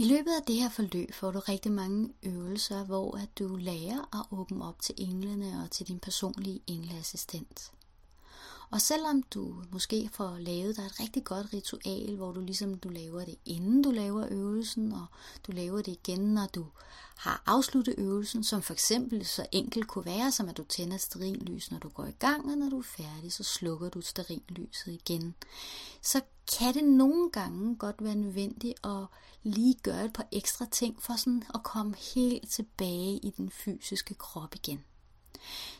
I løbet af det her forløb får du rigtig mange øvelser, hvor at du lærer at åbne op til englene og til din personlige engleassistent. Og selvom du måske får lavet dig et rigtig godt ritual, hvor du ligesom du laver det inden du laver øvelsen, og du laver det igen, når du har afsluttet øvelsen, som for eksempel så enkelt kunne være, som at du tænder sterinlys, når du går i gang, og når du er færdig, så slukker du sterinlyset igen. Så kan det nogle gange godt være nødvendigt at lige gøre et par ekstra ting for sådan at komme helt tilbage i den fysiske krop igen.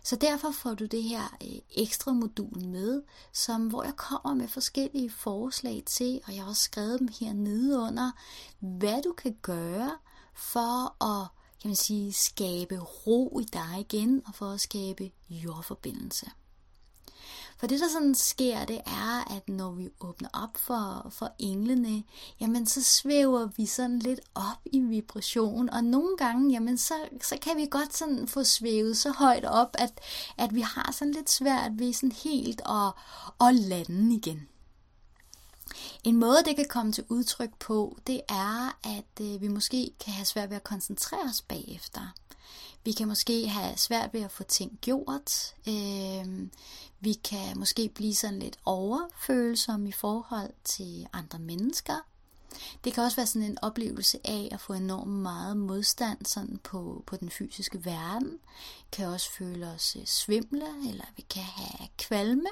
Så derfor får du det her øh, ekstra modul med, som, hvor jeg kommer med forskellige forslag til, og jeg har også skrevet dem her under, hvad du kan gøre for at kan man sige, skabe ro i dig igen, og for at skabe jordforbindelse. For det, der sådan sker, det er, at når vi åbner op for, for englene, jamen så svæver vi sådan lidt op i vibration, og nogle gange, jamen så, så kan vi godt sådan få svævet så højt op, at, at vi har sådan lidt svært ved sådan helt at, at lande igen. En måde, det kan komme til udtryk på, det er, at øh, vi måske kan have svært ved at koncentrere os bagefter. Vi kan måske have svært ved at få ting gjort. Øh, vi kan måske blive sådan lidt overfølsomme i forhold til andre mennesker. Det kan også være sådan en oplevelse af at få enormt meget modstand sådan på, på den fysiske verden. Vi kan også føle os øh, svimle, eller vi kan have kvalme.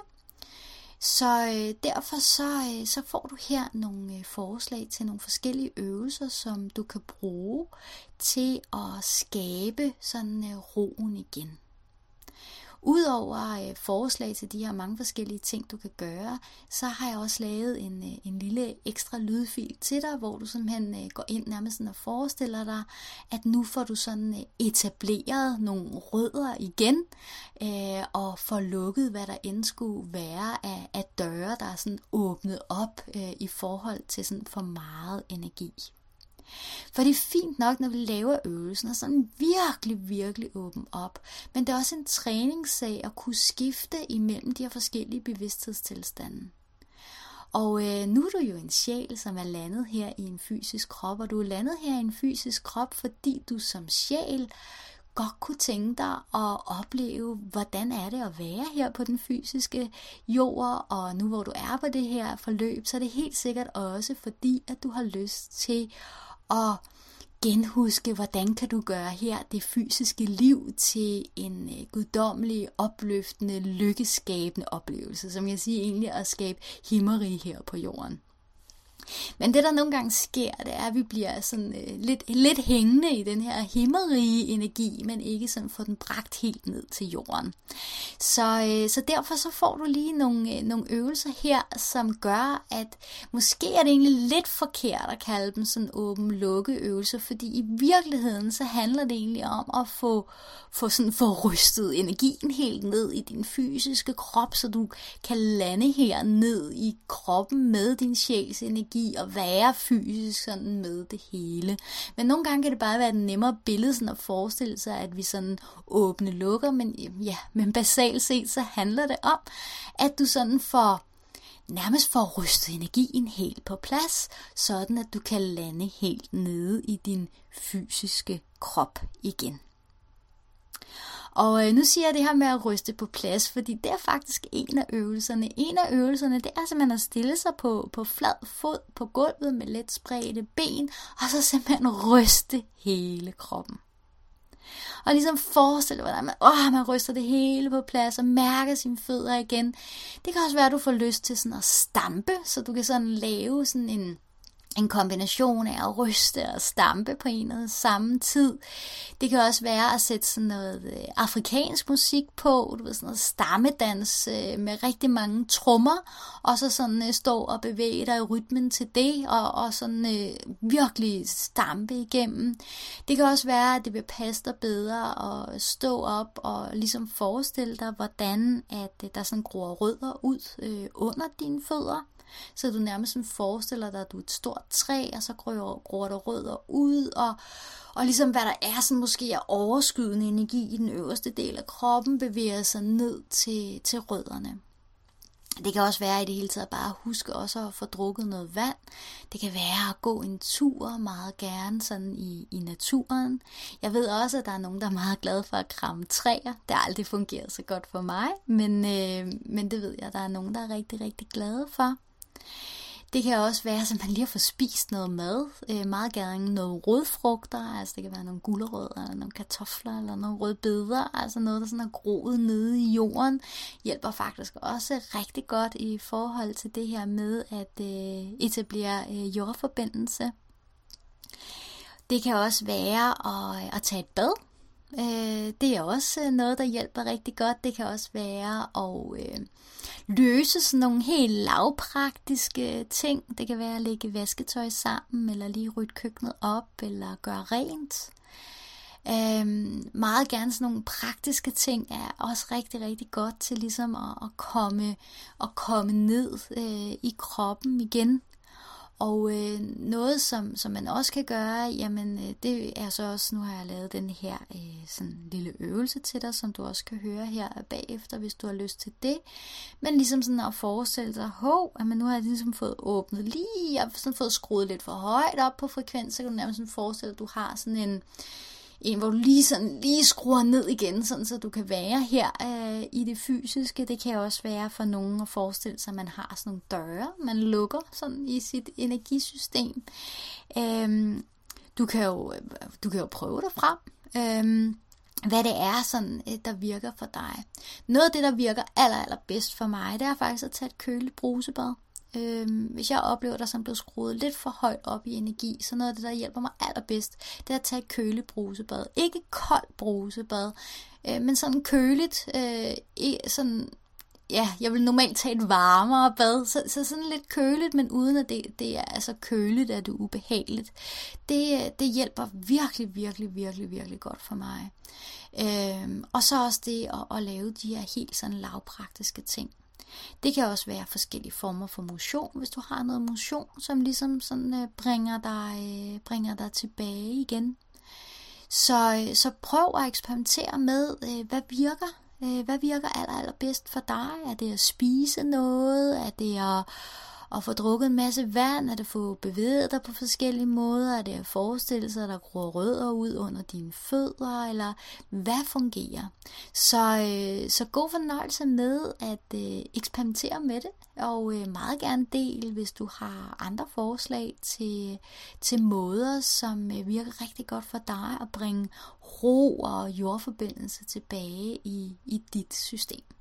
Så øh, derfor så, øh, så får du her nogle øh, forslag til nogle forskellige øvelser, som du kan bruge til at skabe sådan øh, roen igen. Udover øh, forslag til de her mange forskellige ting, du kan gøre, så har jeg også lavet en, øh, en lille ekstra lydfil til dig, hvor du simpelthen øh, går ind nærmest sådan og forestiller dig, at nu får du sådan øh, etableret nogle rødder igen, øh, og får lukket, hvad der end skulle være af, af døre, der er sådan åbnet op øh, i forhold til sådan for meget energi. For det er fint nok, når vi laver øvelsen, og sådan virkelig, virkelig åben op. Men det er også en træningssag at kunne skifte imellem de her forskellige bevidsthedstilstande. Og øh, nu er du jo en sjæl, som er landet her i en fysisk krop, og du er landet her i en fysisk krop, fordi du som sjæl godt kunne tænke dig at opleve, hvordan er det at være her på den fysiske jord, og nu hvor du er på det her forløb, så er det helt sikkert også fordi, at du har lyst til og genhuske, hvordan kan du gøre her det fysiske liv til en øh, guddommelig, opløftende, lykkeskabende oplevelse, som jeg siger egentlig at skabe himmeri her på jorden. Men det, der nogle gange sker, det er, at vi bliver sådan øh, lidt, lidt hængende i den her himmerige energi, men ikke sådan få den bragt helt ned til jorden. Så, øh, så derfor så får du lige nogle, øh, nogle øvelser her, som gør, at måske er det egentlig lidt forkert at kalde dem sådan åben-lukke øvelser, fordi i virkeligheden så handler det egentlig om at få, få, sådan, få rystet energien helt ned i din fysiske krop, så du kan lande her ned i kroppen med din sjæls energi og at være fysisk sådan med det hele. Men nogle gange kan det bare være et nemmere billede sådan at forestille sig, at vi sådan åbne lukker, men ja, men basalt set så handler det om, at du sådan får nærmest får rystet energien helt på plads, sådan at du kan lande helt nede i din fysiske krop igen. Og øh, nu siger jeg det her med at ryste på plads, fordi det er faktisk en af øvelserne. En af øvelserne, det er simpelthen at stille sig på, på flad fod på gulvet med let spredte ben, og så simpelthen ryste hele kroppen. Og ligesom forestille, hvordan man, åh, man ryster det hele på plads og mærker sine fødder igen. Det kan også være, at du får lyst til sådan at stampe, så du kan sådan lave sådan en, en kombination af at ryste og stampe på en og samme tid. Det kan også være at sætte sådan noget øh, afrikansk musik på, du ved, sådan noget stammedans øh, med rigtig mange trommer, og så sådan øh, stå og bevæge dig i rytmen til det, og, og sådan øh, virkelig stampe igennem. Det kan også være, at det vil passe dig bedre at stå op og ligesom forestille dig, hvordan at der sådan gror rødder ud øh, under dine fødder. Så du nærmest sådan forestiller dig, at du er et stort træ, og så gror, gror der rødder ud, og, og ligesom hvad der er sådan måske er overskydende energi i den øverste del af kroppen, bevæger sig ned til, til rødderne. Det kan også være i det hele taget bare at huske også at få drukket noget vand. Det kan være at gå en tur meget gerne sådan i, i naturen. Jeg ved også, at der er nogen, der er meget glade for at kramme træer. Det har aldrig fungeret så godt for mig, men, øh, men det ved jeg, at der er nogen, der er rigtig, rigtig glade for. Det kan også være, at man lige har fået spist noget mad. Øh, meget gerne noget rødfrugter, altså det kan være nogle gulerødder, eller nogle kartofler, eller nogle rødbeder, altså noget, der sådan er groet nede i jorden, hjælper faktisk også rigtig godt i forhold til det her med at øh, etablere øh, jordforbindelse. Det kan også være at, øh, at tage et bad. Øh, det er også noget, der hjælper rigtig godt. Det kan også være at øh, løse sådan nogle helt lavpraktiske ting. Det kan være at lægge vasketøj sammen, eller lige rydde køkkenet op, eller gøre rent. Øhm, meget gerne sådan nogle praktiske ting er også rigtig, rigtig godt til ligesom at, at komme, at komme ned øh, i kroppen igen. Og øh, noget, som, som man også kan gøre, jamen øh, det er så også, nu har jeg lavet den her øh, sådan lille øvelse til dig, som du også kan høre her bagefter, hvis du har lyst til det. Men ligesom sådan at forestille dig, hov, man nu har jeg ligesom fået åbnet lige, jeg har sådan fået skruet lidt for højt op på frekvens, så kan du nærmest sådan forestille, at du har sådan en, en, hvor du lige, sådan, lige skruer ned igen, sådan, så du kan være her øh, i det fysiske. Det kan også være for nogen at forestille sig, at man har sådan nogle døre, man lukker sådan i sit energisystem. Øhm, du, kan jo, øh, du kan jo prøve dig frem. Øhm, hvad det er, sådan, øh, der virker for dig. Noget af det, der virker aller, aller bedst for mig, det er faktisk at tage et køligt brusebad. Øhm, hvis jeg oplever dig som blevet skruet lidt for højt op i energi, så noget af det, der hjælper mig allerbedst, det er at tage et køligt brusebad. Ikke koldt brusebad, øh, men sådan køligt, øh, sådan ja, jeg vil normalt tage et varmere bad, så, så sådan lidt køligt, men uden at det, det er altså køligt, at det er ubehageligt. Det, det hjælper virkelig, virkelig, virkelig, virkelig godt for mig. Øhm, og så også det at, at lave de her helt sådan lavpraktiske ting. Det kan også være forskellige former for motion, hvis du har noget motion, som ligesom sådan øh, bringer dig, øh, bringer dig tilbage igen. Så, øh, så prøv at eksperimentere med, øh, hvad virker. Øh, hvad virker aller, aller bedst for dig? Er det at spise noget? Er det at at få drukket en masse vand, at få bevæget dig på forskellige måder, at øh, det er forestillelser, der gror rødder ud under dine fødder, eller hvad fungerer. Så, øh, så god fornøjelse med at øh, eksperimentere med det, og øh, meget gerne del, hvis du har andre forslag til, til måder, som øh, virker rigtig godt for dig at bringe ro og jordforbindelse tilbage i, i dit system.